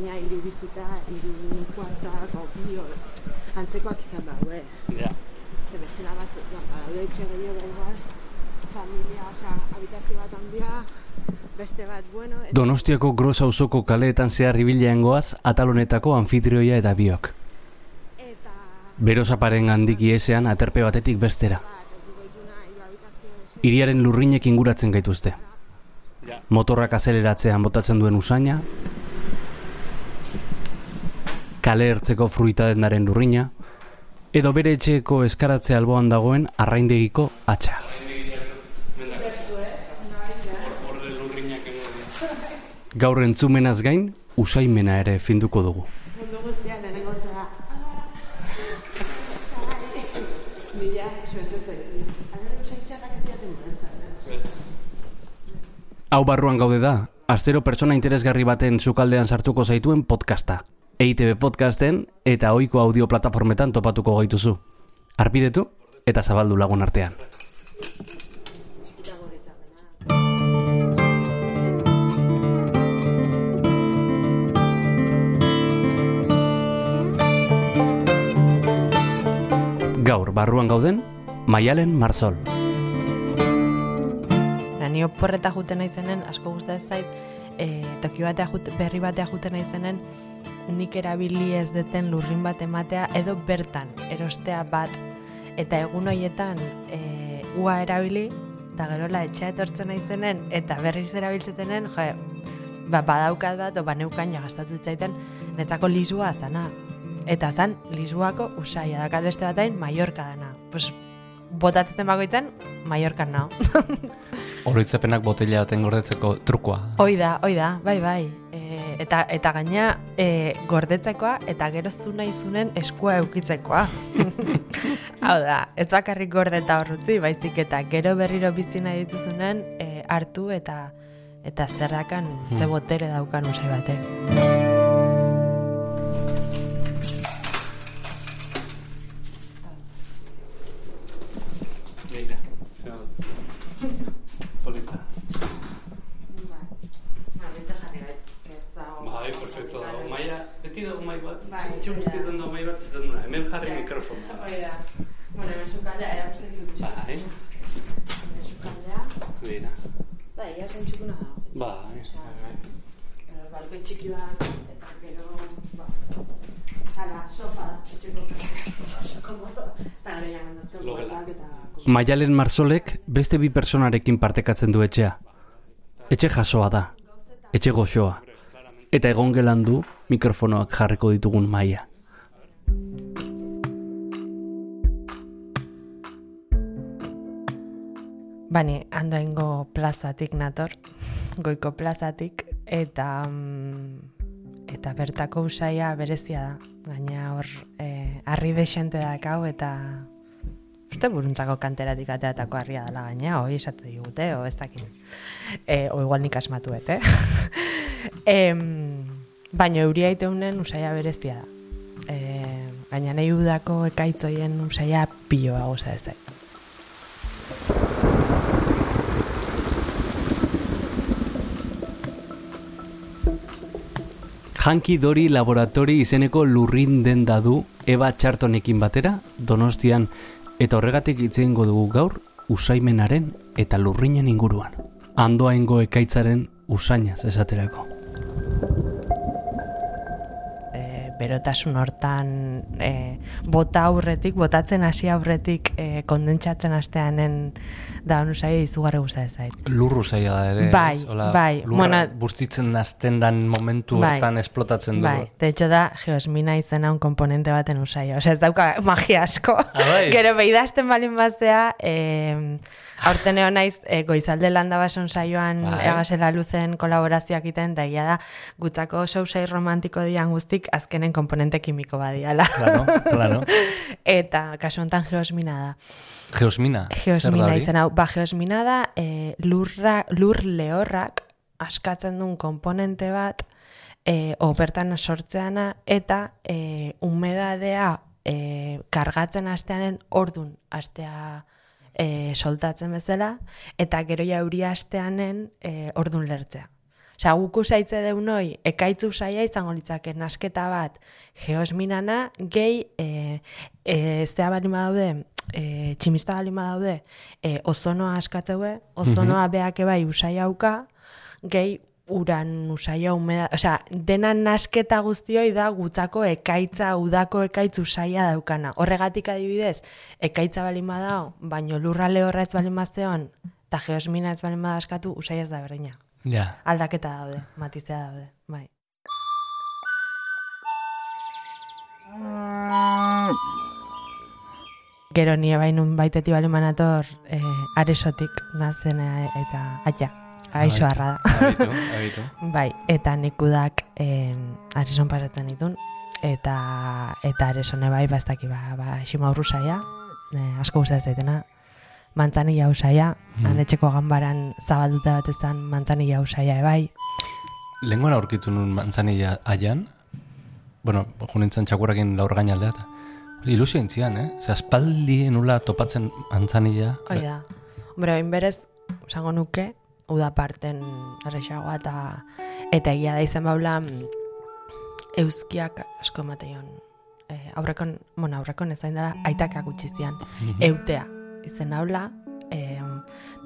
baina hiru bizita, hiru kuartak, opio, antzekoak izan daue. Ja. Ze bestela bat, ja, badaude etxe gehiago igual, familia, osea, habitazio bat handia, beste bat, bueno, eta Donostiako gros auzoko kaleetan zehar ibileangoaz atalonetako anfitrioia eta biok. eta Berosaparen handik iesean aterpe batetik bestera. bat, habitazio Hiriaren lurrinek inguratzen gaituzte. Motorrak azeleratzean botatzen duen usaina, kale ertzeko fruitadendaren lurrina, edo bere etxeeko eskaratze alboan dagoen arraindegiko atxa. Gaur entzumenaz gain, usaimena ere finduko dugu. Hau barruan gaude da, astero pertsona interesgarri baten sukaldean sartuko zaituen podcasta. EITB podcasten eta ohiko audio plataformetan topatuko gaituzu. Arpidetu eta zabaldu lagun artean. Gaur barruan gauden, Maialen Marsol. Ba, Ni oporreta juten naizenen, asko gustatzen zait, e, toki batea jute, berri batea juten naizenen, nik erabili ez deten lurrin bat ematea, edo bertan, erostea bat, eta egun horietan e, ua erabili, eta gerola etxea etortzen naizenen, eta berriz erabiltzetenen, jo, ba, badaukat bat, o baneukan ja gastatu zaiten, netzako lisua zana. Eta zan, lisuako usaia, dakat beste batain, Mallorca dana. Pues, botatzeten bakoitzen, Mallorcan nao. Oroitzapenak botella baten gordetzeko trukoa. Hoi da, hoi da, bai, bai. E, eta, eta gaina e, gordetzekoa eta gero zu nahi zunen eskua eukitzekoa. Hau da, ez bakarrik gordeta horrutzi, baizik eta gero berriro bizi nahi dituzunen e, hartu eta eta zerrakan ze botere daukan usai batek. Hemen jarri mikrofonoa. Hoi da. Bueno, hemen sukaldea, erakusten dut. Bai, Hemen sukaldea. begira. Bai, ia zentzukuna da. Bai, bai. Gero balkoi txiki bat, eta gero, ba, sala, sofa, etxeko oso komodo. Eta gero jaman dazko eta... Maialen Marsolek beste bi personarekin partekatzen du etxea. Etxe jasoa da, etxe goxoa, eta egon gelan du mikrofonoak jarriko ditugun maia. Bani, andoaingo plazatik nator, goiko plazatik, eta mm, eta bertako usaia berezia da. Gaina hor, e, arri desente dakau, eta uste buruntzako kanteratik ateatako harria dela gaina, hoi esatu digute, o ez dakit. E, o igual nik asmatuet, eh? em, baina euria iteunen usaia berezia da. E, gaina nahi udako ekaitzoien usaia piloa goza ez Hanki Dori Laboratori izeneko lurrin denda du Eba Txartonekin batera, Donostian, eta horregatik itzeingo dugu gaur usaimenaren eta lurrinen inguruan. Andoaingo ekaitzaren usainaz esaterako. Berotasun hortan e, bota aurretik, botatzen hasi aurretik e, kondentsatzen hasteanen da honu saio izugarri gusta zait. Lurru zaila da ere. Bai, ez? Hola, bai, bueno- bustitzen hasten dan momentu Bai. hortan esplotatzen du. Bai, de hecho da geosmina izena un komponente baten usaia. Osea, ez dauka magia asko. bai. Gero behidazten balin baztea, e, aurten egon naiz e, goizalde landa bason saioan Bai. egasela luzen kolaborazioak iten, da da gutzako sousai romantiko dian guztik azkenen komponente kimiko badiala. Claro, claro. Eta kasu honetan geosmina da. Geosmina. Geosmina izan hau, ba, geosmina da e, lurra, lur lehorrak askatzen duen komponente bat e, o bertan sortzeana eta e, humedadea e, kargatzen hasteanen ordun astea e, soltatzen bezala eta gero ja euria hasteanen e, ordun lertzea. Osea, guk usaitze deunoi, ekaitzu saia izango litzake nasketa bat, geosminana, gehi, e, e, zea bali daude, e, tximista bali daude, e, ozonoa askatzeue, ozonoa beak ebai usai hauka, gehi uran usaia humeda, osea, dena nasketa guztioi da gutzako ekaitza, udako ekaitz usaia daukana. Horregatik adibidez, ekaitza bali dao, baino lurrale horra ez bali mazeon, eta geosmina ez bali askatu, usaia ez da berdina. Ja. Aldaketa daude, matizea daude, bai. Gero nire bainun baiteti bali manator eh, aresotik nazen eta aia, aixo harra da. Bai, eta nikudak eh, areson pasatzen ditun, eta eta aresone bai, baztaki ba, ba, xima urru saia, eh, asko gustatzen zaitena, mantzanilla usaia, Hmm. han etxeko ganbaran zabalduta bat ezan mantzanilla usaia ebai, Lenguan aurkitu nun mantzanilla aian, bueno, jo nintzen txakurakin laur gainaldea, eta ilusio intzian, eh? Ze aspaldi nula topatzen mantzanilla. Hoi da. Hombre, hain berez, esango nuke, uda parten errexagoa eta eta egia da izan baula mm, euskiak asko mateion. E, aurrekon, bueno, aurrekon ezain dara, aitakak utzi zian. Mhm. Eutea, izen haula, e,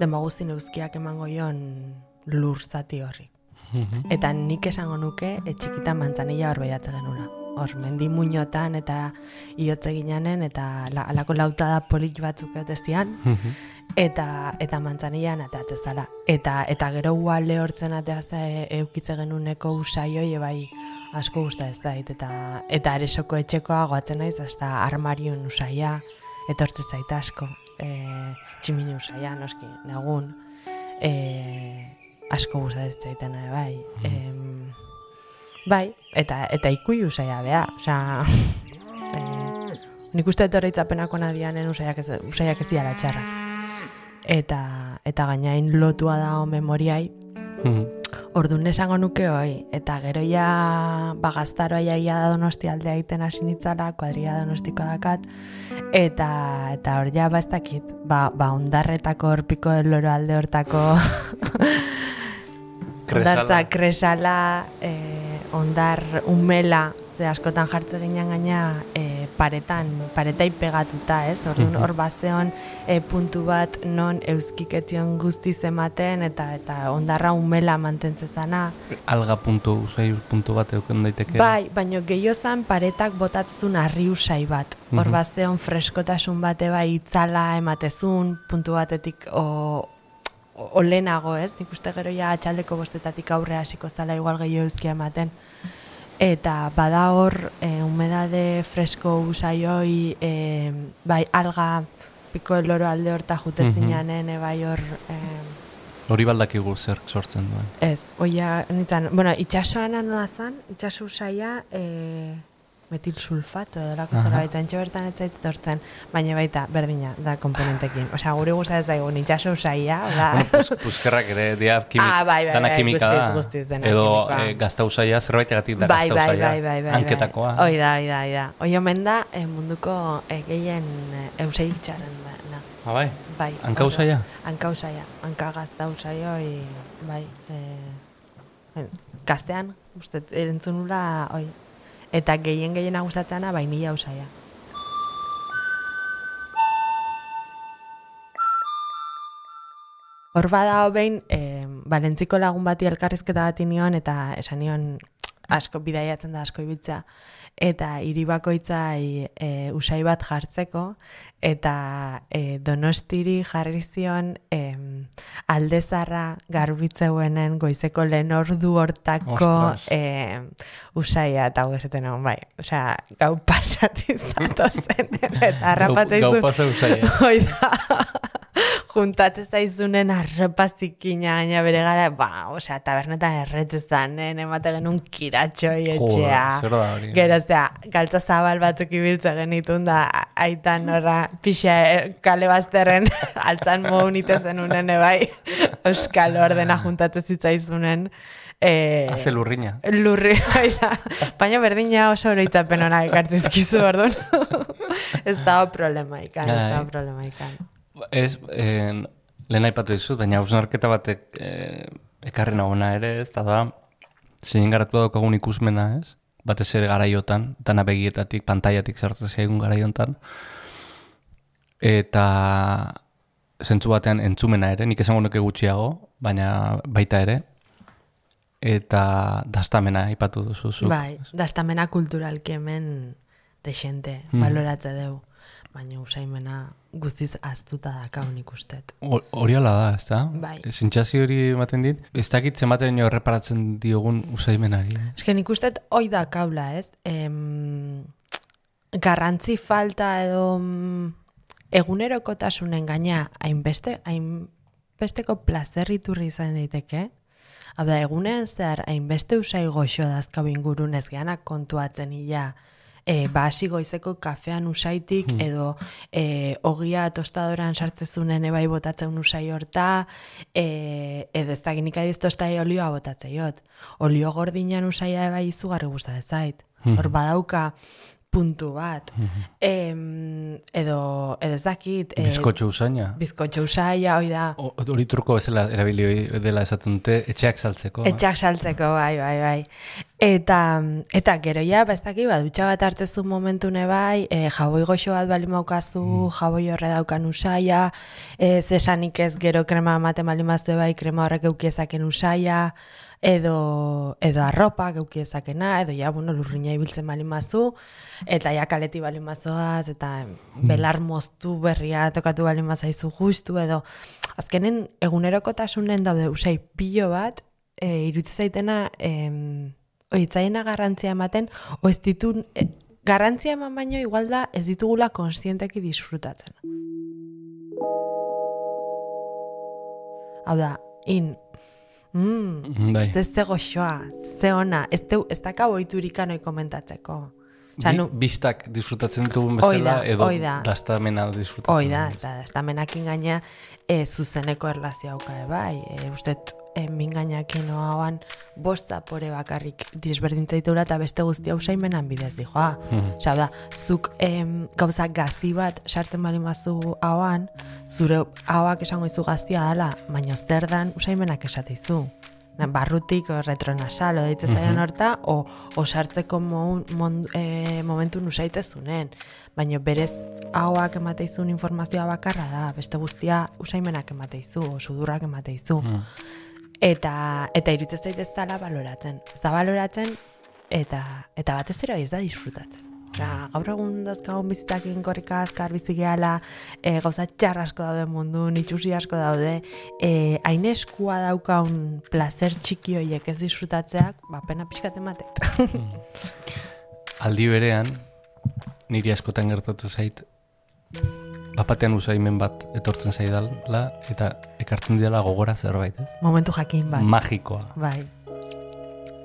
dema guztin euskiak emango jon lur zati horri. Mhm. Eta nik esango nuke, e, txikitan mantzanilla hor behiatze genula. Hor, mendi muñotan eta iotze ginanen, eta la, alako lautada polit batzuk euteztian, Mhm. Eta eta mantzanilan atatzen zala. Eta eta gero uale hortzen atea ze eukitze genuneko usaioi bai asko gusta ez dait eta eta aresoko etxekoa goatzen naiz hasta armarion usaia etortze zait asko. E, tximini usaia noski nagun. E, asko gustatzen zaitena bai. Em, bai, eta eta ikui usaia bea, osea, e, nik uste dut horitzapenako nadianen usaiak ez, usaiak ez diala txarrak eta eta gainain lotua dago memoriai. Mhm. Ordun esango nuke hoi eta gero ja ba gaztaroa jaia da Donosti aldea egiten hasi nitzala, kuadria Donostiko dakat eta eta hor ja ba ez dakit, ba ba ondarretako horpiko loro alde hortako Ondartza kresala, eh, ondar umela, ze askotan jartze ginen gaina eh, paretan, paretai pegatuta, ez? Orduan hor bazeon eh, puntu bat non euskiketzion guztiz ematen eta eta ondarra umela mantentze zana. Alga puntu, usai puntu bat euken daiteke. Bai, baino gehiozan paretak botatzun arri usai bat. Hor bazeon freskotasun bate bai itzala ematezun, puntu batetik o, o, o lehenago, ez? Nik uste gero ja atxaldeko bostetatik aurre hasiko zala igual gehiago euskia ematen. Eta bada hor, e, humedade fresko usaioi, e, bai alga piko loro alde horta jute Mhm. zinanen, e, bai hor... E, Hori baldakigu zer sortzen duen. Ez, oia, nintzen, bueno, itxasoan nola zan, itxaso usaia, e, metil sulfato edo lako baita, entxe bertan ez zait etortzen, baina baita, berdina, da komponentekin. Osea, guri gusta ez daigun itxaso usaia, da. Bueno, puz, puzkerrak ere dia kimik, Ah, bai, bai, dana bai, kimika guztiz, da. guztiz dena Edo eh, gazta usaia zerbaitegatik da bai, gazta bai, usaia. bai, bai, bai, Hanketakoa. Bai. Hoi da, hoi da, hoi da. Hoi omen da, eh, munduko eh, gehien eh, eusei itxaren da. na. Ah, bai? Bai. Hanka usaia? Hanka usaia. Hanka gazta usaio, hoi, bai. Eh, gaztean, uste, erentzunula, hoi. Eta gehien gehiena gustatzena, bai, nila usaia. Hor bada behin, e, balentziko lagun bati elkarrizketa bat nion, eta esan nion asko bidaiatzen da asko ibiltzea, eta hiri bakoitzai e, usai bat jartzeko, eta e, donostiri jarri zion e, aldezarra garbitzeuenen goizeko lehen ordu hortako e, usaia, eta hau esaten egon, bai, osea, gau pasati zatozen, eta harrapatzea Gau izun. pasa usaia. Hoi da, juntatzen zaizunen arrapazikina gaina bere gara, ba, osea, tabernetan erretzezan, emate genuen kiratxoi etxea. zer da hori? Gero, osea, galtza zabal batzuk ibiltze genitun da, aitan nora pixa eh, kale bazterren altzan mounite zenunen ebai, euskal ordena juntatzen zitzaizunen. Eh, Haze lurrina. Lurri, bai da. Baina berdina oso oroitzapen ona ekartzizkizu, orduan. ez dago problema ikan, ez Ai. problema ikan. Ez, eh, lehen aipatu dizut, baina hausnarketa batek eh, ekarri nagona ere, ez, eta da, zein garatu daukagun ikusmena, ez? Batez ere garaiotan, dana begietatik, pantaiatik sartzen zaigun garaiotan. Eta zentzu batean entzumena ere, nik esango nuke gutxiago, baina baita ere. Eta dastamena ipatu duzu. zuk. Bai, dastamena kulturalki hemen desente, Mhm. baloratze deu. Baina usaimena guztiz aztuta daka nik ustet. Ho- Hori ala da, ez da? Bai. Zintxazio hori ematen dit, ez dakit zenbaten jo erreparatzen diogun usaimenari. Eh? Ez que nik ustet hoi da kaula, ez? Em, garrantzi falta edo mm, egunerokotasunen gaina hainbeste, hainbesteko plazerriturri izan daiteke. Hau da, egunean zehar hainbeste usai goxo dazkau ingurun ez geanak kontuatzen ila e, basi goizeko kafean usaitik edo e, ogia tostadoran sartzezunen ebai botatzen usai horta e, edo ez da ginik adiz tostai olioa botatzeiot. Olio gordinan usaia ebai izugarri gusta zait. Hor badauka puntu bat. Em, edo, edo ez dakit. e, Bizkotxo usaina. Bizkotxo usaia, hoi da. Hori turko bezala erabili dela esaten dute, etxeak saltzeko. Etxak saltzeko, bai, bai, bai. Eta, eta gero ja, ba, ez dakit, ba, dutxa bat hartezu momentune bai, e, jaboi goxo bat bali maukazu, jaboi horre daukan usaia, e, zesanik ez gero krema ematen bali maztu bai, krema horrek eukiezaken usaia, edo, edo arropa eukiezakena, edo ja, bueno, lurrina ibiltzen bali mazu, eta ja kaleti bali mazoaz, eta belar moztu berria tokatu bali mazaizu justu, edo azkenen egunerokotasunen daude usai pilo bat, e, irutzi zaitena, em, oitzaiena garrantzia ematen, o ez ditun, e, garrantzia eman baino igual da ez ditugula konstienteki disfrutatzen. Hau da, in, mm, Bai. ze ze goxoa, ze ona, ez, teu, ez daka boiturikan oi komentatzeko. Osea, Bi, nu- Bistak disfrutatzen Hoi bezala, da, edo hoi da. dastamena disfrutatzen Hoi da, dugun eta estamenakin gaina e, zuzeneko erlazio hauka bai. E, ustet, e, min gainakin oan bost zapore bakarrik disberdintzaitula eta beste guzti hau saimenan bidez dijoa. Mhm. Osea, da, zuk em, gauza gazti bat sartzen bali mazu hauan, zure hauak esango izu gaztia dela, baina zer dan usaimenak esateizu. Na, barrutik retronasal, o deitze zaion horta, o, o sartzeko mo, mon, e, momentu nusaitezunen. Baina berez hauak emateizun informazioa bakarra da, beste guztia usaimenak emateizu, o sudurrak emateizu. Mm. Eta, eta iruditzen zait ez dala baloratzen. Ez da baloratzen, eta, eta batez ere ez da disfrutatzen. Osea, gaur egun dazkagun bizitakin korrika azkar bizi gehala, e, gauza txar asko daude mundu, itxusi asko daude, e, hain eskua daukaun placer txiki horiek ez disfrutatzeak, ba, pena pixkat ematet. Aldi berean, niri askotan gertatzen zait, bapatean usaimen bat etortzen zaidala, eta ekartzen didala gogora zerbait, ez? Momentu jakin bat. Magikoa. bai,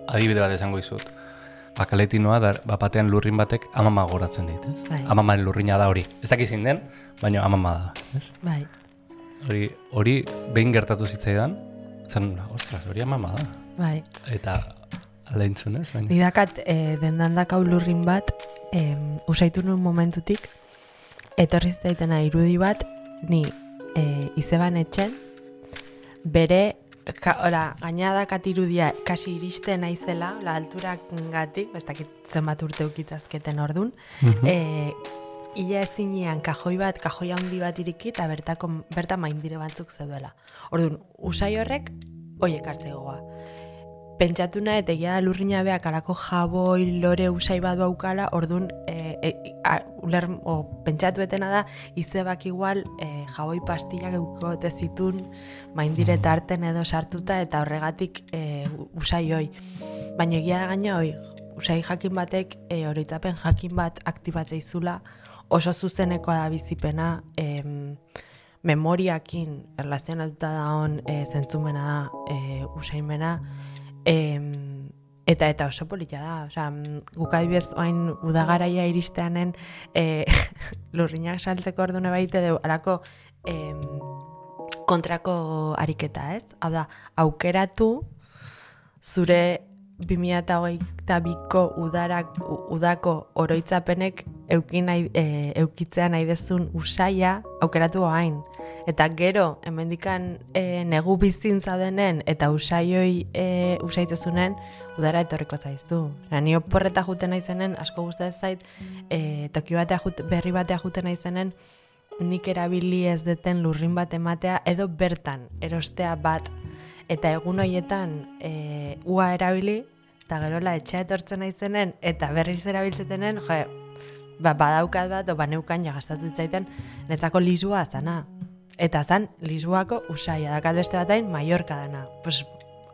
Adibide bat esango dizut. Bakaletinoa da bapatean lurrin batek amama goratzen dit, ez? Bai. Amamaren lurrina da hori. Ez dakit zein den, baina amama da, ez? bai, Hori, hori behin gertatu zitzaidan, zen, ostras, hori amama da. bai. Eta aleintzun, ez? Baina. Nidakat e, dendandak hau lurrin bat, em, usaitu nuen momentutik, etorri zitzaitena irudi bat, ni e, izeban etxen, bere, ka, ora, gaina dakat irudia, kasi iristen naizela, la alturak gatik, ez dakit zenbat urte ukitazketen ordun, Mhm. e, Ia ezinean kajoi bat, kajoi handi bat iriki eta bertako, berta maindire batzuk zeudela. Orduan, usai horrek, hoiek hartzegoa. Pentsatu nahi, eta egia da lurrina beak alako jaboi lore usai bat baukala, orduan, e, e, a, uler, o, pentsatu etena da, izebak igual e, jaboi pastillak eukote zitun, maindire tarten edo sartuta, eta horregatik e, usai hoi. Baina egia da gaina hoi, usai jakin batek, e, oroitzapen jakin bat aktibatzeizula, oso zuzenekoa da bizipena, em, memoriakin erlazionatuta da hon e, zentzumena da e, usaimena, em, eta eta oso polita da, mm, guk adibidez oain udagaraia iristeanen e, lurrinak saltzeko ordune baite deu, alako em, kontrako ariketa, ez? Hau da, aukeratu zure 2008ko udarak, udako oroitzapenek eukin nahi, e, eukitzea nahi dezun usaia aukeratu hain. Eta gero, hemendikan e, negu biztintza denen eta usaioi e, usaitzezunen udara etorriko zaiztu. Ni oporreta juten naizenen, asko gustatzen zait, e, toki batea jut, berri batea juten naizenen, nik erabili ez deten lurrin bat ematea edo bertan erostea bat eta egun hoietan e, ua erabili eta gerola etxea etortzen naizenen eta berriz erabiltzetenen jo, ba, badaukat bat o baneukan ja gastatu zaiten netzako lisua zana. Eta zan lisuako usaia dakat beste batain Mallorca dana. Pues,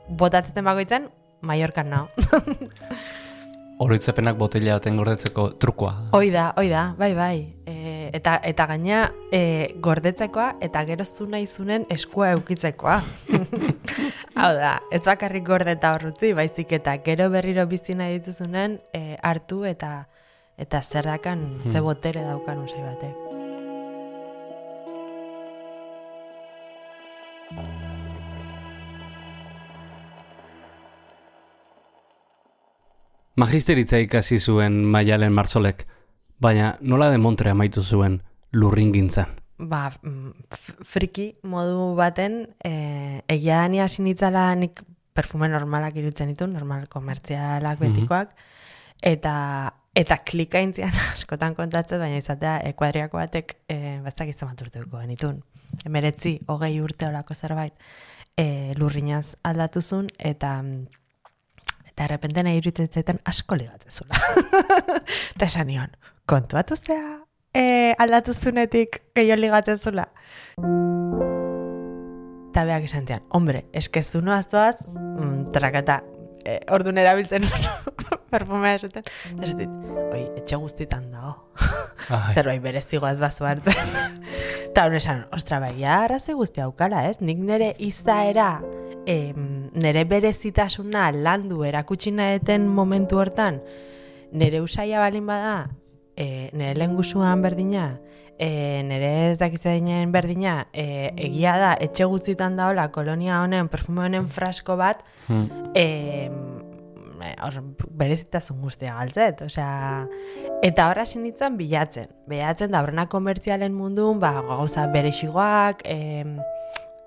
botatzeten bakoitzen Mallorcan nao Oroitzapenak botella baten gordetzeko trukoa. Hoi da, hoi da, bai, bai. E, eta, eta gaina e, gordetzekoa eta gero zu nahi zunen eskua eukitzekoa. Hau da, ez bakarrik gordeta horrutzi, baizik eta gero berriro bizi nahi dituzunen e, hartu eta eta zer dakan, ze botere daukan usai batek. Magisteritza ikasi zuen Maialen Martzolek, baina nola de Montre amaitu zuen lurringintzan. Ba, mm, friki modu baten, e, egia da ni hasi nitzala nik perfume normalak irutzen ditu, normal komertzialak betikoak, eta eta klikaintzian askotan kontatzen, baina izatea e, kuadriako batek e, bastak izan bat urteko genitun. Emeretzi, hogei urte olako zerbait e, lurrinaz aldatuzun, eta mm, eta errepente nahi iruditzen zaiten asko ligatzen zula. eta esan nion, kontuatu zea e, aldatu zunetik gehiago ligatzen zula. Eta beak esan zian, hombre, eskezu noaz doaz, mm, trakata, e, orduan erabiltzen perfumea esaten. Eta esaten, oi, etxe guztitan dago. Ai, Zerbait berezigoaz bazu hartzen. Eta hon esan, ostra, bai, arazi guzti aukala, ez? Nik nire izaera, em, nire berezitasuna landu erakutsi naeten momentu hortan, nire usaia balin bada, e, nire lengusuan berdina, e, nire ez dakizadinen berdina, e, egia da, etxe guztitan daola kolonia honen, perfume honen frasko bat, hmm. e, hor, berezitasun guztia galtzet, osea, eta horra hasi nintzen bilatzen, bilatzen da horrena komertzialen mundun, ba, gauza berexigoak, em,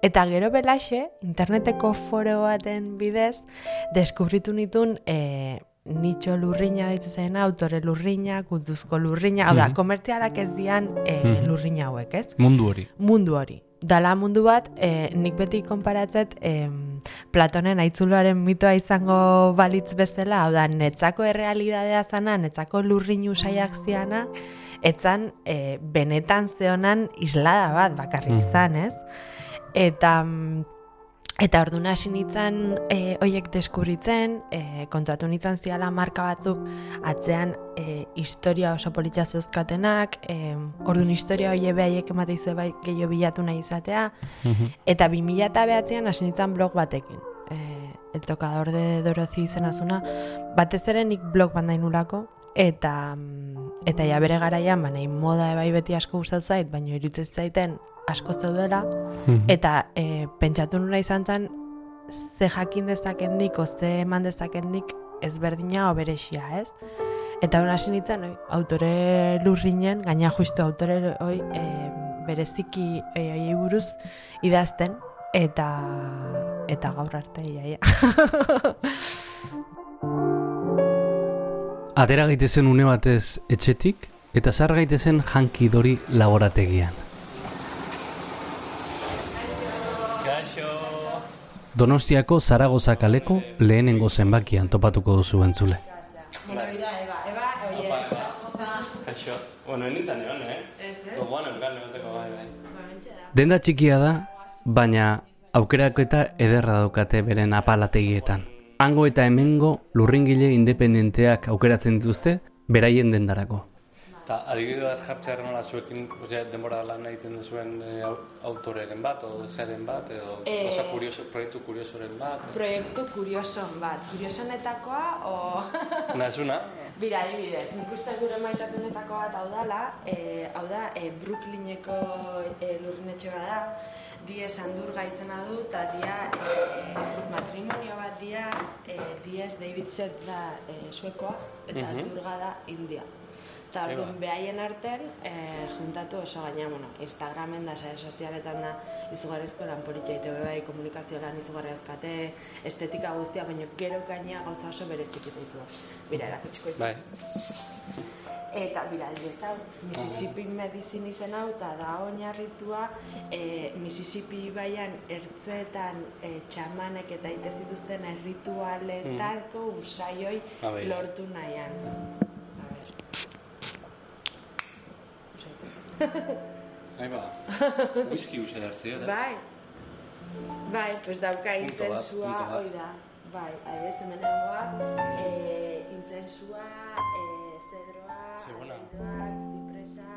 eta gero belaxe, interneteko foro baten bidez, deskubritu nitun, e, nitxo lurrina ditzen zaina, autore lurrina, kultuzko lurrina, hau da, Mhm. komertzialak ez dian e, Mhm. lurrina hauek, ez? Mundu hori. mundu hori. Dala mundu bat, e, nik beti konparatzet em, Platonen aitzuloaren mitoa izango balitz bezala, hau da, netzako errealidadea zana, netzako lurrinu saiak ziana, etzan e, benetan zeonan islada bat bakarrik Mhm. izan, ez? Eta mm, Eta orduan hasi nintzen e, oiek deskubritzen, e, kontuatu nintzen ziala marka batzuk atzean e, historia oso politia zeuzkatenak, e, orduan historia hoie behaiek emate izue bai gehiago bilatu nahi izatea, Mhm. eta 2009an hasi nintzen blog batekin. E, el tocador de Dorothy izena zuna, batez ere nik blog bat nahi nulako, eta mm, eta ja bere garaian, ba, nahi moda ebai beti asko gustatu zait, baina irutzen zaiten asko zeudela, Mhm. Eta e, pentsatu nuna izan zen, ze jakin dezakendik, o ze eman dezakendik ezberdina oberexia, ez? Eta hori hasi nintzen, oi, autore lurrinen, gaina justu autore oi, e, bereziki e, oiei buruz idazten, eta eta gaur arte iaia. Atera gaitezen une batez etxetik, eta zar gaitezen jankidori laborategian. Donostiako Zaragoza kaleko lehenengo zenbakian topatuko duzu entzule. Kaixo. Bueno, nintzen egon, eh? Gogoan eukan egoteko bai, bai. Denda txikia da, baina aukerak eta ederra daukate beren apalategietan. Hango eta hemengo lurringile independenteak aukeratzen dituzte beraien dendarako. Eta adibide bat jartzea nola zuekin osea, denbora lan egiten duzuen e, au- autoreren bat, o zeren bat, edo Eh, osa kurioso, proiektu kuriosoren bat. Proiektu kurioson bat, kuriosonetakoa, o... Una ez una, Bira, adibidez, nik uste gure maitatunetako bat hau dala, e, hau da, e, Brooklyneko e, lurrinetxe bada, diez handurga izena du, eta dia e, matrimonio bat dia e, diez David Set da e, suekoa, eta mm handurga da India. Eta orduan behaien arten, e, juntatu oso gaina, bueno, Instagramen da, sare sozialetan da, izugarrizko lan politxa bai, komunikazio lan izugarri azkate, estetika guztia, baina gero gaina gauza oso berezik ditu. Bira, erakutsuko izan. Bai. Eta, bira, hau, Mississippi Medicine izen hau, eta da oinarritua e, Mississippi baian ertzetan e, txamanek eta ite zituzten erritualetako mm. usaioi lortu nahian. A ber. Ahí ba, whisky usai hartzea, da? Bai. Bai, pues dauka intzensua, hoi da. Bai, ahi bez, hemen e, intzensua, e, Ziguna. zipresa,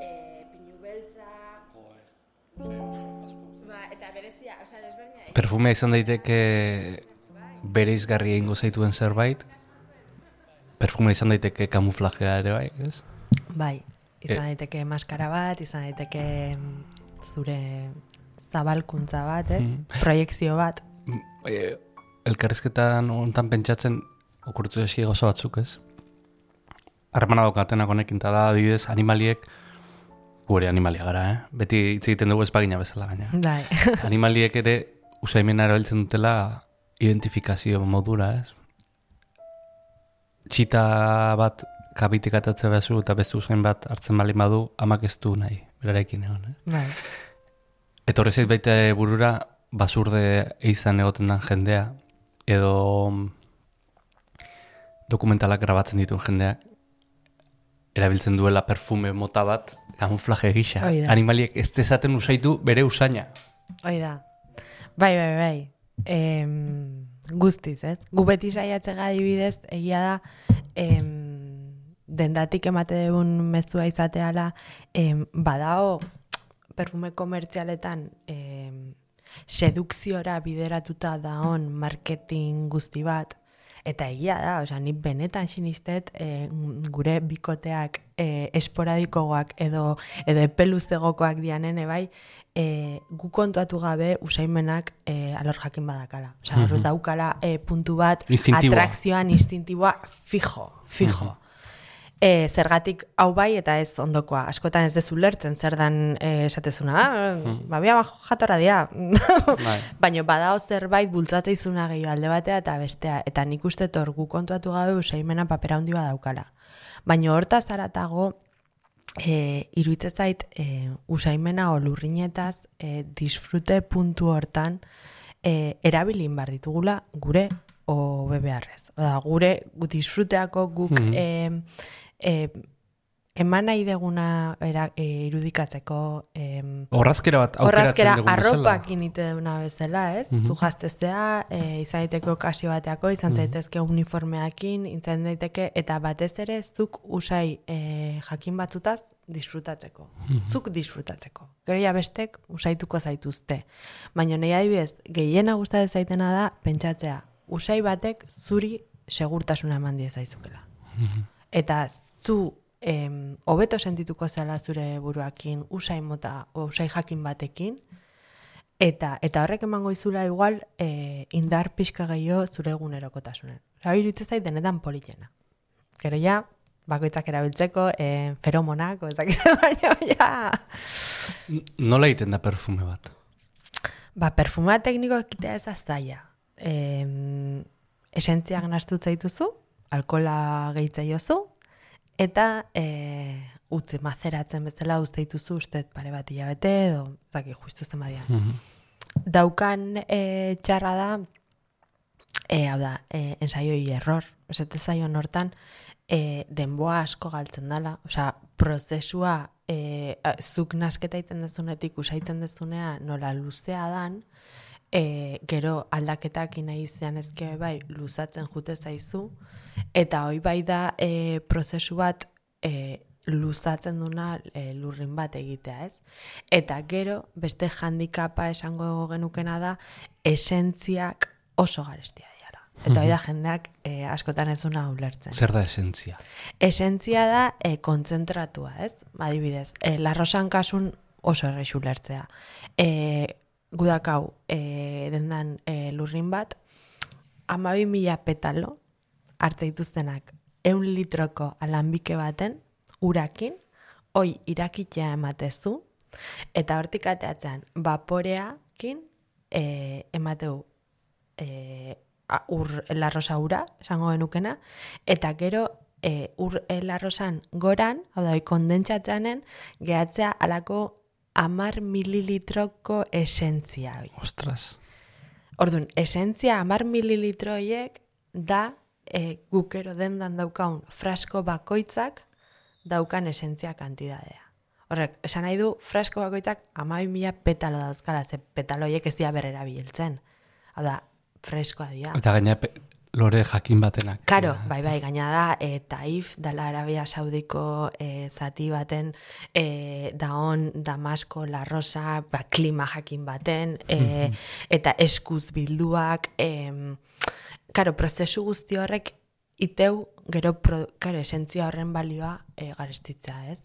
e, pinu beltza... Ba, eta berezia, oza, desberdina... Perfumea izan daiteke bere izgarri egingo zaituen zerbait. Perfumea izan daiteke kamuflajea ere bai, ez? Bai, izan e... daiteke maskara bat, izan daiteke mm, zure zabalkuntza bat, eh? Mm. proiektzio bat. E, elkarrizketan ontan pentsatzen okurtu esi gozo batzuk, ez? harremana daukatenak honekin, eta da, adibidez, animaliek, gure animalia gara, eh? Beti hitz egiten dugu espagina bezala gaina. Dai. animaliek ere, usaimena erabiltzen dutela, identifikazio modura, ez? Txita bat kabitik atatzea bezu, eta beste usain bat hartzen bali badu, amak ez du nahi, berarekin egon, eh? Bai. Eta horrezit baita burura, basurde eizan egoten den jendea, edo dokumentalak grabatzen dituen jendeak, erabiltzen duela perfume mota bat kamuflaje gisa. Animaliek ez dezaten usaitu bere usaina. Hoi da. Bai, bai, bai. Em, guztiz, ez? Gu beti saiatzega adibidez, egia da, em, dendatik emate dugun mezua izateala, em, badao perfume komertzialetan em, sedukziora bideratuta daon marketing guzti bat, Eta egia da, osea, ni benetan sinistet e, gure bikoteak e, esporadikoak edo edo epeluztegokoak dianen bai, e, gu kontuatu gabe usaimenak e, alor jakin badakala. Osea, mm -hmm. daukala e, puntu bat atrakzioan instintiboa fijo, fijo e, zergatik hau bai eta ez ondokoa. Askotan ez dezu lertzen zer dan e, esatezuna. Hmm. Ba, bia jatora dia. bai. Baina badao zerbait bultzate izuna gehiago alde batea eta bestea. Eta nik uste torgu kontuatu gabe usaimena papera handi daukala. Baina hortaz zaratago e, iruitzezait e, usaimena o lurrinetaz e, disfrute puntu hortan e, erabilin bar ditugula gure o bebearrez. Oda, gure disfruteako guk mm e, eman nahi deguna era, e, irudikatzeko e, horrazkera bat aukeratzen dugun bezala. arropak inite duguna bezala, ez? Mm -hmm. Zu jazteztea, e, izan daiteke okazio bateako, izan mm zaitezke uniformeakin, izan daiteke, eta batez ere zuk usai e, jakin batzutaz disfrutatzeko. Mm Zuk disfrutatzeko. Gero ja bestek usaituko zaituzte. Baina nahi adibidez, gehiena gustatzen zaitena da, pentsatzea, usai batek zuri segurtasuna eman zaizukela. Mm Eta zu em, hobeto sentituko zela zure buruakin usai mota usai jakin batekin eta eta horrek emango izula igual e, indar pixka gehiago zure egunerokotasunen. Osea, iritze zait denetan politena. Gero ja, bakoitzak erabiltzeko, e, feromonak, o ezak, baina, ja. Nola egiten da perfume bat? Ba, perfuma tekniko ekitea ez aztaia. E, esentziak nastu zaituzu, alkola gehitza jozu, Eta e, utzi mazeratzen bezala uste dituzu uste pare bat hilabete edo zaki justu zen badia. Mhm. Daukan e, txarra da, e, hau da, e, ensaioi error. Esate zaio nortan, e, denboa asko galtzen dela. Osea, prozesua e, zuk nasketa iten dezunetik usaitzen dezunea nola luzea dan, e, gero aldaketak ina izan ezke bai luzatzen jute zaizu, Eta hoi bai da e, prozesu bat e, luzatzen duna e, lurrin bat egitea, ez? Eta gero, beste handikapa esango genukena da, esentziak oso garestia diara. Eta hoi da jendeak e, askotan ez duna ulertzen. Zer da esentzia? Esentzia da e, kontzentratua, ez? Adibidez, e, larrosan kasun oso errexu lertzea. E, gudakau, e, dendan e, lurrin bat, amabi mila petalo, hartze dituztenak, eun litroko alanbike baten, urakin, hoi irakitea ematezu, eta hortik ateatzean, vaporeakin e, emateu e, ur larrosa ura, esango genukena, eta gero e, ur larrosan goran, hau da, kondentsatzeanen, gehatzea alako amar mililitroko esentzia. Ostras. Orduan, esentzia amar mililitroiek da e, gukero dendan daukaun frasko bakoitzak daukan esentzia kantidadea. Horrek, esan nahi du, frasko bakoitzak amabi mila petalo dauzkala, ze petaloiek ez dira berrera biltzen. Hau da, freskoa dira. Eta gaina lore jakin batenak. Karo, bai, bai, gaina da, e, taif, dala Arabia Saudiko e, zati baten, e, daon, damasko, la rosa, ba, klima jakin baten, e, eta eskuz bilduak, e, karo, prozesu guzti horrek, iteu, gero, pro, karo, esentzia horren balioa e, garestitza, ez?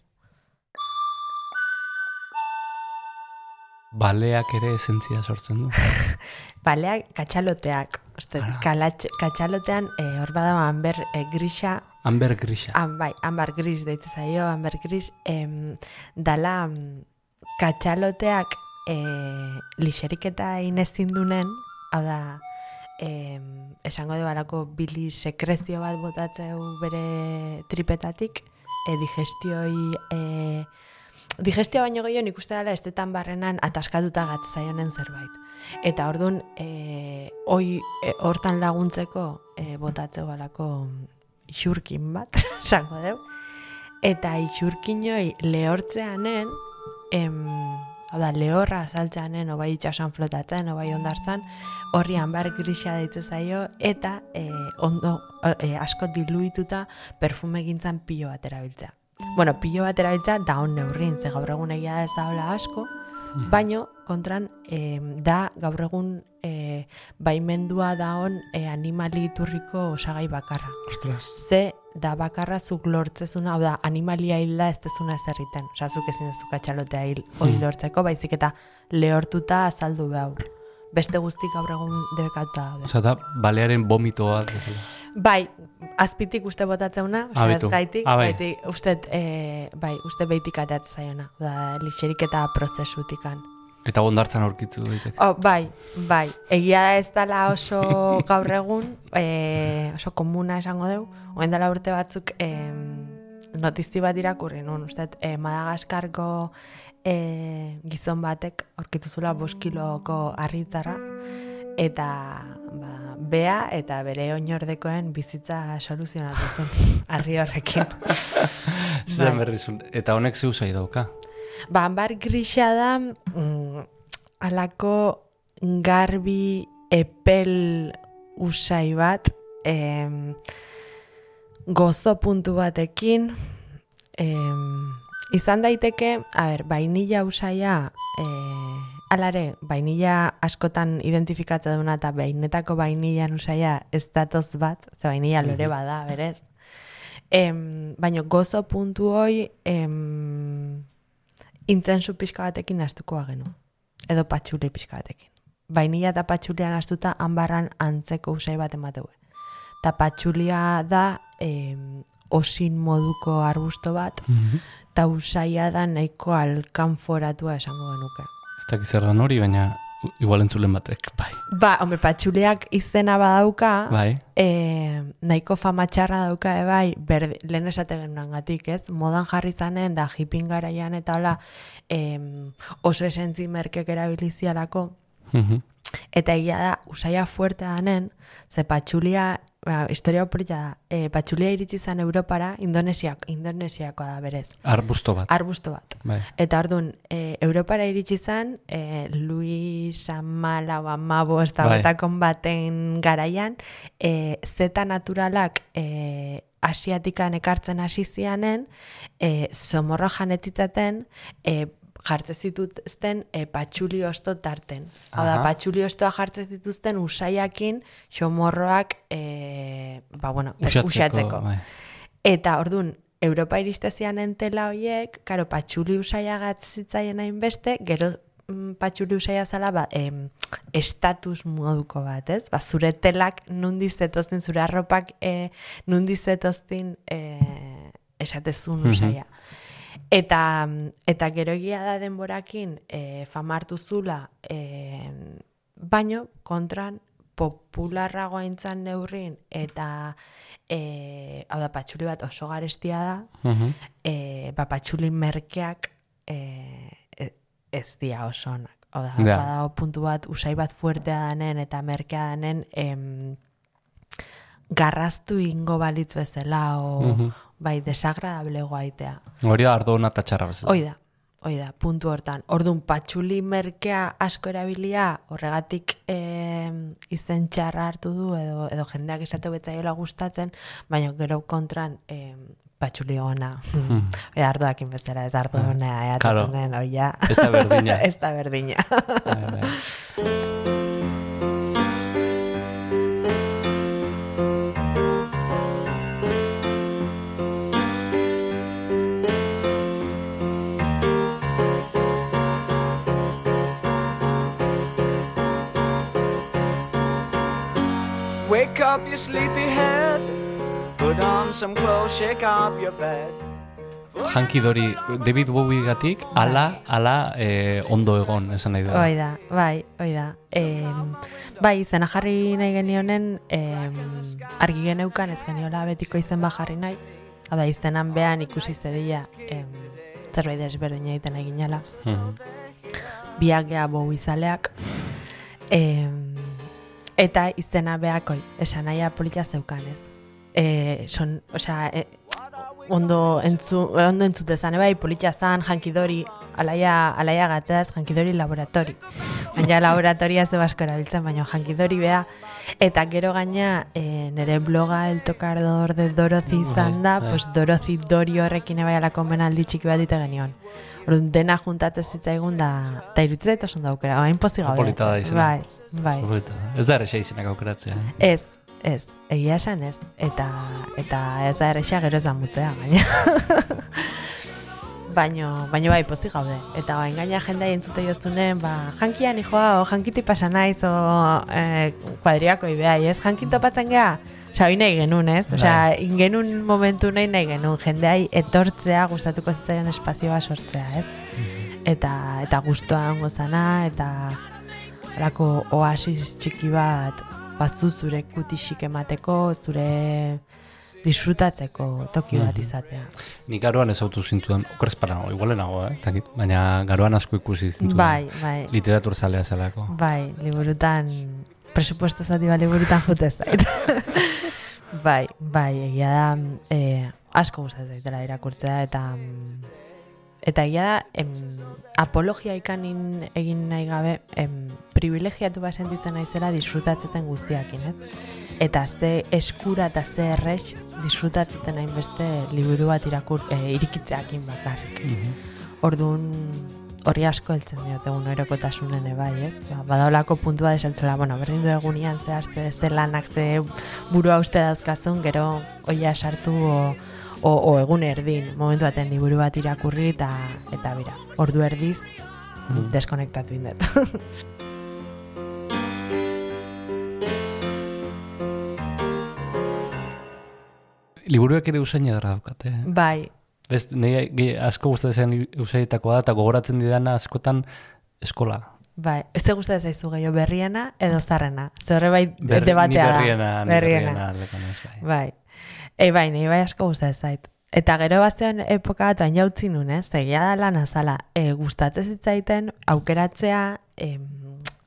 Baleak ere esentzia sortzen du. Baleak katxaloteak. Katxalotean e, hor bada amber e, grisa. Amber grisa. An, bai, amber gris deitzu zaio, amber gris. Em, dala katxaloteak e, lixerik eta inezin dunen, hau da, em, esango de bili sekrezio bat botatzeu bere tripetatik, e, digestioi... E, digestio baino gehiago nik uste dela estetan barrenan ataskatuta gatzaionen zerbait. Eta orduan, e, oi, e, hortan laguntzeko e, botatzeo balako isurkin bat, zango deu. Eta isurkinoi lehortzeanen, em, hau da, lehorra azaltzeanen, obai itxasan flotatzen, obai ondartzan, horrian bar grisa daitze zaio, eta e, ondo, e, asko diluituta perfume gintzan pilo bat erabiltzea bueno, pilo bat erabiltza da on neurrin, ze gaur egun egia ez da hola asko, mm. baino kontran e, da gaur egun e, baimendua da on e, animali iturriko osagai bakarra. Ostras. Ze da bakarra zuk lortzezuna, hau da, animalia hilda ez tezuna ez erriten. Osa, zuk ezin ez katxalotea hil hori mm. lortzeko, baizik eta lehortuta azaldu behar. Beste guztik gaur egun debekatuta da. Osa, da, balearen vomitoa. Bai, azpitik uste botatzeuna, osea ez gaitik, ah, bai. uste, e, bai, uste behitik ateatzen zaiona, da, lixerik eta prozesutikan. Eta gondartzan aurkitzu ditek. Oh, bai, bai, egia da ez dela oso gaur egun, e, oso komuna esango deu, oen dela urte batzuk e, notizi bat irakurri, nun, uste, e, Madagaskarko e, gizon batek aurkitu zula boskiloko arritzara, eta ba, bea eta bere oinordekoen bizitza soluzionatu zen harri horrekin. Zer bai. Eta honek ze usai dauka? Ba, bar grisa da mm, alako garbi epel usai bat em, gozo puntu batekin em, izan daiteke, a ber, bainilla usaia eh, alare, bainilla askotan identifikatza duna eta bainetako bainilla nusaia ez datoz bat, ze bainilla lore bada, berez. Em, baina gozo puntu hoi em, intensu pixka batekin astuko agenu. Edo patxule pixka batekin. Bainilla eta patxulean astuta hanbarran antzeko usai bat emateu. Ta patxulia da em, osin moduko arbusto bat, mm usaia da nahiko alkanforatua esango genuke. Ez dakiz zer hori, baina igual entzulen batek, bai. Ba, hombre, patxuleak izena badauka, bai. E, nahiko fama txarra dauka, e, bai, berde, lehen esate genuen gatik, ez? Modan jarri zanen, da hipin garaian eta hola, e, oso esentzi merkek erabilizialako, mm Eta egia da, usaia fuerte danen, ze patxulia ba, historia oporita da, e, patxulia iritsi zen Europara, Indonesiak, Indonesiakoa da berez. Arbusto bat. Arbusto bat. Bai. Eta orduan, e, Europara iritsi zen, e, Luis Amala Amabo ez da bai. baten garaian, e, zeta naturalak e, asiatikan ekartzen hasi zianen, e, somorro janetitzaten, e, jartzen zituzten e, patxuli osto tarten. Hau da, patxuli ostoa jartzen zituzten usaiakin xomorroak e, ba, bueno, usatzeko. Bai. Eta, orduan, Europa iristezian entela hoiek, karo, patxuli usaia gatzitzaien hainbeste, gero mm, patxuli usaia zala, ba, em, estatus moduko bat, ez? Ba, zure telak nundizetoztin, zure arropak e, nundizetoztin e, esatezun usaia. Eta, eta gero egia da denborakin e, famartu zula, e, baino kontran popularragoa intzan neurrin eta e, hau da patxuli bat oso garestia da e, ba, patxuli merkeak e, ez dia oso onak. Hau da, Ja. badago puntu bat usai bat fuertea danen eta merkea danen em, garraztu ingo balitz bezala o Mhm. Bai desagradable goaitea. Hori da ardo eta txarra bezala. Hoi da, hoi da, puntu hortan. Ordun patxuli merkea asko erabilia, horregatik e, izen txarra hartu du, edo, edo jendeak esate betzaiola gustatzen, baina gero kontran e, patxuli ona. Hmm. Oia, ardoakin bezala, ez ardo ona, Claro. eatazunen, oia. Ez da berdina. ez da berdina. Wake up, you sleepyhead. Put on some clothes, shake up your bed. Hanki dori, David Bowie gatik, ala, ala eh, ondo egon, esan nahi da. Hoi da, bai, hoi da. E, bai, izena jarri nahi genionen, em, argi geneukan ez geniola betiko izen bat jarri nahi. Hau da, izenan behan ikusi zedila em, zerbait desberdina egiten eginala. Mhm. Biak gea bou izaleak. Em, eta izena beakoi, esan nahia polita zeukan ez. E, son, osea, e, ondo, entzu, ondo entzute zan, bai, polita zan, jankidori, alaia, alaia gatzaz, jankidori laboratori. Baina laboratoria ze basko erabiltzen, baina jankidori bea. Eta gero gaina, e, nire bloga el tocador de Dorothy izan da, bai. pues Dorothy Dori horrekin ebai alako menaldi txiki bat ite genion. Orduan dena juntatzen zitzaigun da, eta irutzea eta oso daukera, bain pozik gaude. Polita da izena. Bai, bai. Horreta. Ez da ere izenak aukeratzea. eh? Ez, ez, egia esan ez. Eta, eta ez da erresa gero ez da mutea, baina. baino, baino bai, pozik gaude. Eta bain gaina jendea entzute joztunen, ba, jankian hijoa, o jankiti pasa naiz, o eh, kuadriako ibeai, ez? Jankin topatzen geha? Osa, hoi nahi genuen, ez? Osa, ingenun momentu nahi nahi genuen, jendeai etortzea, gustatuko zitzaion espazioa sortzea, ez? Eta, eta guztua hongo zana, eta Horako oasis txiki bat baztu zure kutixik emateko, zure disfrutatzeko toki bat izatea. Ni garoan ez autu zintuen, okrezpara nago, igualen nago, eh? Takit, baina garoan asko ikusi zintuen. Bai, bai, Literatur zalea zelako. bai, liburutan, presupuesto zati ba liburutan jute zait. bai, bai, egia da, eh, asko gustatzen zaitela irakurtzea, eta mm, eta egia da, em, apologia ikanin egin nahi gabe, em, privilegiatu bat sentitzen naizela disfrutatzen guztiakin, ez? Eta ze eskura eta ze errex disfrutatzen hainbeste liburu bat irakur, e, irikitzeakin bakarrik. Orduan horri asko heltzen diot egun erokotasunen bai, ez? Ba, badaolako puntua desaltzela, bueno, berdin du egunian zehar ze, ze lanak ze burua uste dauzkazun, gero oia sartu o, o, o egun erdin, momentu baten liburu bat irakurri eta eta bira, ordu erdiz deskonektatu indet. Liburuek ere usain edara daukate. Eh? bai, Ez, nahi, asko gustatzen usaietakoa da, eta gogoratzen didana askotan eskola. bai. Ez te gustatzen zaizu gehiago berriena edo zarrena. Ze horre bai Berri- debatea da. berriena, berriena naiz, bai. Bai. Ei, bai, nahi bai asko gustatzen zait. Eta gero bazten epoka bat baina utzi nun, ez? Egia da lan azala. E, gustatzen zitzaiten aukeratzea em,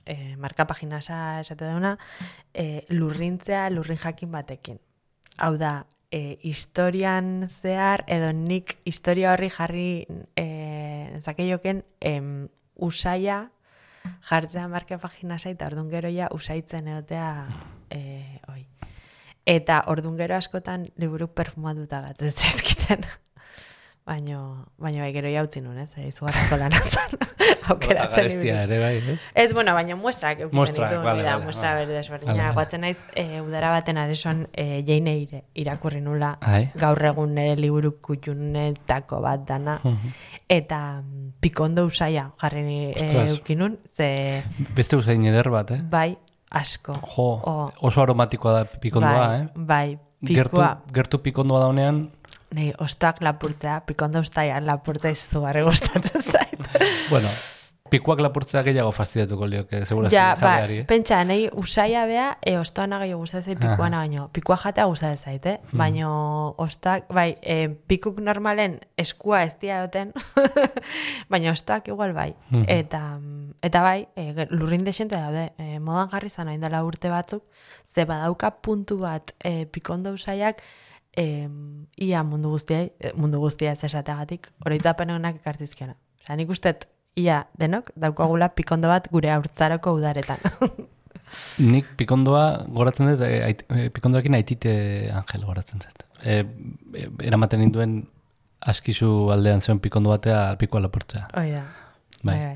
e, marka paginasa esate dauna, e, lurrintzea lurrin jakin batekin. Hau da, e, historian zehar edo nik historia horri jarri e, zakeioken em, usaia jartzea marka paginasa eta ordun gero ja usaitzen egotea e, oi. Eta ordun gero askotan liburu perfumatuta gatzez ezkiten. Baino, baino bai gero jautzi nun, ez? Eh, Izugarrizko lana zen. aukeratzen garestia ere bai, ez? Ez, bueno, baina muestrak eukitzen Muestrak, ditu, vale, da, vale, muestra vale. berde desberdina. Vale. Guatzen naiz, e, udara baten areson e, jeine ire, irakurri nula, Ai. gaur egun nire liburu kutxunetako bat dana, eta mm, pikondo usaia jarri e, eukinun, ze Beste usain eder bat, eh? bai asko. Jo, O- oso aromatikoa da pikondoa, bai, eh? Bai, Gertu, pikoa. gertu pikondoa daunean, Nei, ostak lapurtzea, pikondo ustaia lapurtzea izugarri gustatzen zait. bueno, pikuak lapurtzea gehiago fastidiatuko lioke, segura ja, ba, eh? pentsa, nahi usaia bea, e, ostoana gehiago gustatzen zait pikuana baino. Pikua jatea gustatzen zait, eh? Hmm. Baino, ostak, bai, e, pikuk normalen eskua ez dia duten, baina ostak igual bai. Hmm. Eta, eta bai, e, lurrin desente daude, e, modan jarri zan hain dela urte batzuk, ze badauka puntu bat e, pikondo usaiak, e, ia mundu guztia, mundu guztia ez esateagatik, oroitzapen honak ekartizkiona. Osa, nik ustet, ia denok, daukagula pikondo bat gure haurtzaroko udaretan. Nik pikondoa goratzen dut, e, ait, e, pikondoarekin aitite angel goratzen dut. E, e, eramaten ninduen askizu aldean zeon pikondo batea pikoa lapurtzea. Hoi da. Bai. bai.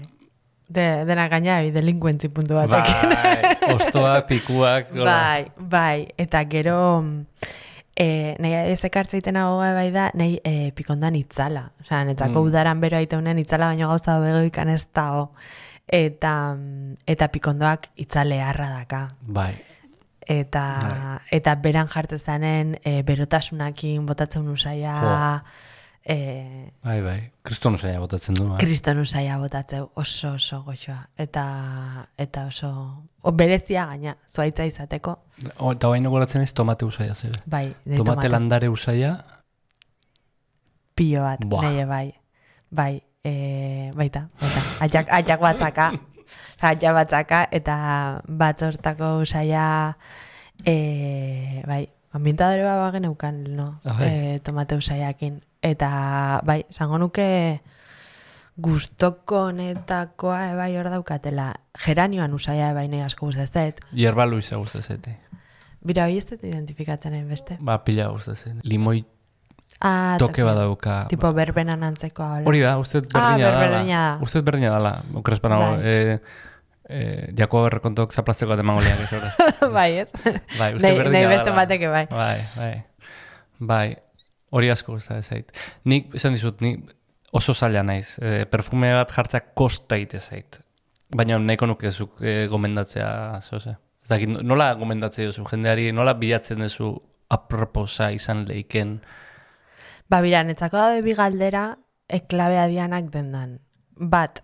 De, dena gaina, delinkuentzi puntu batekin. Bai, ostoak, pikuak, hola. Bai, bai, eta gero e, nahi ez ekartzeiten hau bai da, nahi e, pikondan itzala. Osa, netzako Mm. udaran bero aiteunen itzala, baino gauza begoikan ez dago. Eta, eta pikondoak itzale harra daka. Bai, Eta, eta beran jartzezanen e, berotasunakin botatzen usaia, e, bai, bai. Kriston usaina botatzen du, bai. kriston usaia botatzeu oso oso goxoa. Eta, eta oso o, berezia gaina, zuaitza izateko. O, eta baino goratzen ez tomate usaia zere. Bai, Tomate, tomate landare usaia, pilo bat, Buah. nahi bai. Bai, e, baita, baita. Atxak, atxak batzaka. Atxak batzaka, eta bat hortako usaia, e, bai, ambientadore bat bagen eukan, no? Ah, bai. E, tomate usaiakin. Eta, bai, zango nuke gustoko honetakoa e, bai hor daukatela. Geranioan usaia e, bai nahi asko gustatzen. hierba luisa guztatzen. Bira, hoi ez dut identifikatzen hain beste. Ba, pila guztatzen. Limoi Ah, toke badauka. Tipo berbenan antzekoa. hola. Hori da, uste dut Ah, berdina berberdina dala. da. Uste dut berdina dala. Okrespanago, Bai. eh, eh, jako berrekontok zaplazteko emango liak ez horaz. bai, ez? Bai, uste Nahi- berdina nahi beste dala. bateke bai. Bai, bai. Bai, hori asko gustatzen zait. Nik, esan dizut, nik oso zaila naiz. E, perfume bat jartzea kosta ite zait. Baina nahiko nukezuk e, gomendatzea, zoze. Dakit, nola gomendatzea duzu jendeari, nola bilatzen duzu aproposa izan leiken. Ba, bira, netzako dabe bi galdera, eklabea dianak dendan. Bat,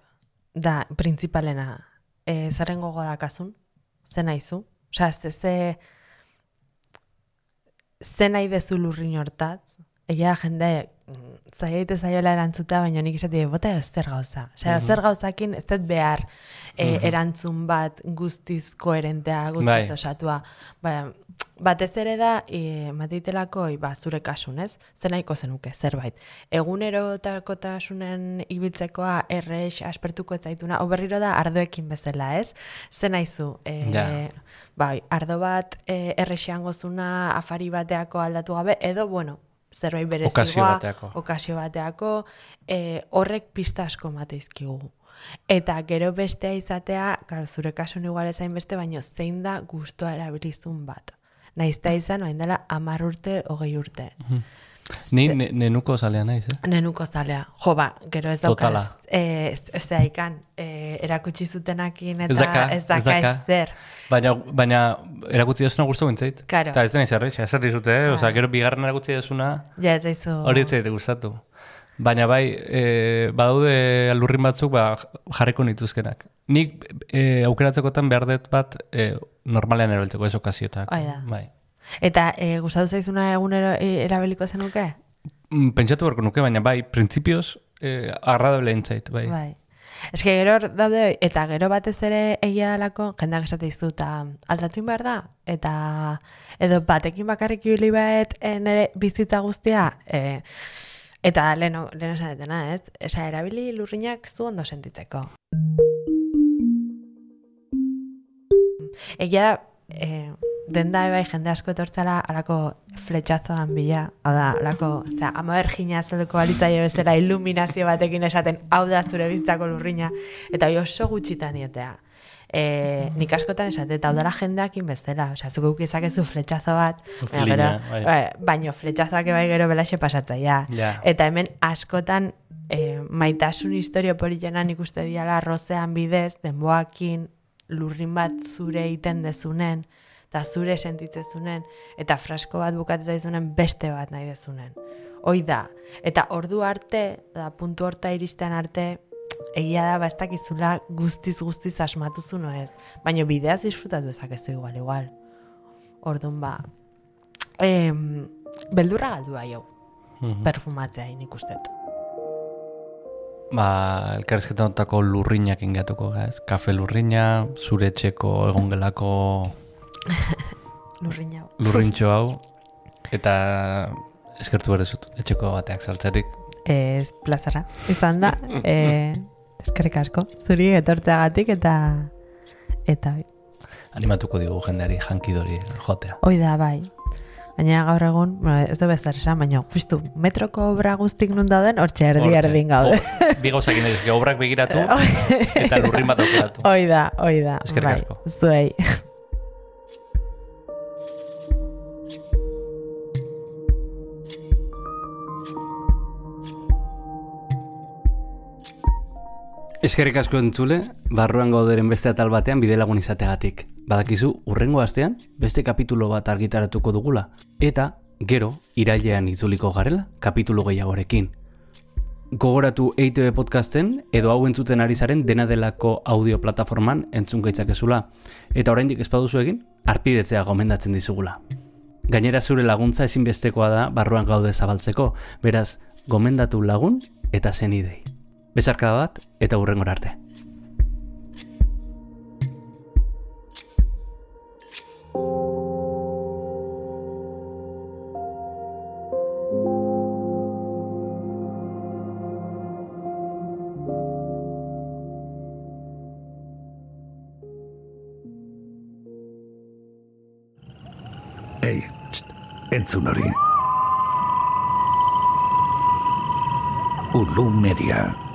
da, principalena, e, zerren gogo dakazun, ze nahizu? Osa, ez ze, ze nahi dezu lurrin hortaz, egia jende, mm, zaiete zaiola erantzuta, baina nik esati, bota ez zer gauza. Osea, zer gauzakin ez dut behar e, erantzun bat guztiz koherentea, guztiz Bai. osatua. Ba, batez ere da, e, mateitelako, ba, zure kasun, ez? Zer nahiko zenuke, zerbait. Egunerotasunen ibiltzekoa errex aspertuko ez zaituna, o berriro da ardoekin bezala, ez? Zer nahizu, e, Ja. bai, ardo bat e, errexean gozuna afari bateako aldatu gabe, edo, bueno, zerbait berezigoa, Okazio bateako. okazio bateako, e, horrek pista asko mateizkigu. Eta gero bestea izatea, karo, zure kasun igual ezain beste, baino zein da gustoa erabilizun bat. Naizta izan, oain dela amar urte, hogei urte. Ni ne, nenuko zalea naiz, eh? Nenuko zalea. Jo, ba, gero ez Totala. daukaz. Eh, ez, ez da ikan, eh, erakutsi zutenakin eta Ez daka, ez ez daka ez, daka. zer. Baina, baina erakutzi desuna guztu bintzait. Karo. Eta ez da nizarri, ez dizute, eh? Osa, gero bigarren erakutzi desuna, Ja, ez zaizu... hori ez zaite gustatu. Baina bai, e, badaude alurrin batzuk ba, jarriko nituzkenak. Nik e, aukeratzekotan behar dut bat e, normalean erabiltzeko ez okaziotak. Da. Bai. Eta eh, gustatu zaizuna egunero eh, erabiliko zenuke? Mm, Pentsatu beharko nuke, baina bai, printzipioz, e, agradable entzait, bai. Bai. Ez que gero daude, eta gero batez ere egia dalako, jendeak esate iztu, eta aldatu behar da, eta edo batekin bakarrik baet eh, nire bizitza guztia, e, eta leheno, leheno esan detena, ez? Esa, erabili lurrinak zu ondo sentitzeko. Egia da, e, denda bai jende asko etortzala alako fletxazoan bila, hau da, alako, eta ama bergina zelduko balitzaile bezala iluminazio batekin esaten, hau da zure bizitzako lurrina, eta hori oso gutxitan ietea. E, nik askotan esate, eta hau dara jendeakin bezala, osea, zuko ezakezu fletxazo bat, baina gero, bai. eh, baino fletxazoak bai gero belaxe pasatzaia. Ja. Eta hemen askotan e, maitasun historio politena nik uste diala rozean bidez, denboakin lurrin bat zure egiten dezunen, eta zure sentitzezunen, eta frasko bat bukatzen zaizunen beste bat nahi dezunen. Hoi da. Eta ordu arte, da puntu horta iristen arte, egia da, ba, ez dakizula guztiz guztiz asmatuzu no ez. Baina bideaz disfrutatu ezakezu igual, igual. Orduan ba, em, beldurra galdu da jo, Mhm. perfumatzea nik ustet. Ba, elkarrizketa notako lurrinak ingatuko, ez? Kafe lurrina, zure etxeko egongelako Lurrin hau. lurrintxo hau, eta eskertu zut, etxeko bateak saltzetik. Ez plazara, izan da. e, eskerrik asko, zuri etortzeagatik eta eta Animatuko digu jendeari jankidori jotea. hoi da bai. Baina gaur egun, bueno, ez du bezar esan, baina justu metroko obra guztik nun dauden, hortxe erdi Hortxe. erdin gaude. O, bi gauzak inez, obrak begiratu eta lurrin bat aukeratu. Hoi da, hoi da. Eskerrik bai. Zuei. Eskerrik asko entzule, barruan gauderen beste atal batean bidelagun izategatik. Badakizu, urrengo astean, beste kapitulo bat argitaratuko dugula. Eta, gero, irailean itzuliko garela, kapitulo gehiagorekin. Gogoratu EITB podcasten, edo hau entzuten ari zaren dena delako audio plataforman entzun gaitzakezula. Eta oraindik ez baduzu egin, arpidetzea gomendatzen dizugula. Gainera zure laguntza ezinbestekoa da barruan gaude zabaltzeko, beraz, gomendatu lagun eta zen idei. Bezarkada bat eta hurrengora arte. Ei, txt, entzun hori. Ulu Media.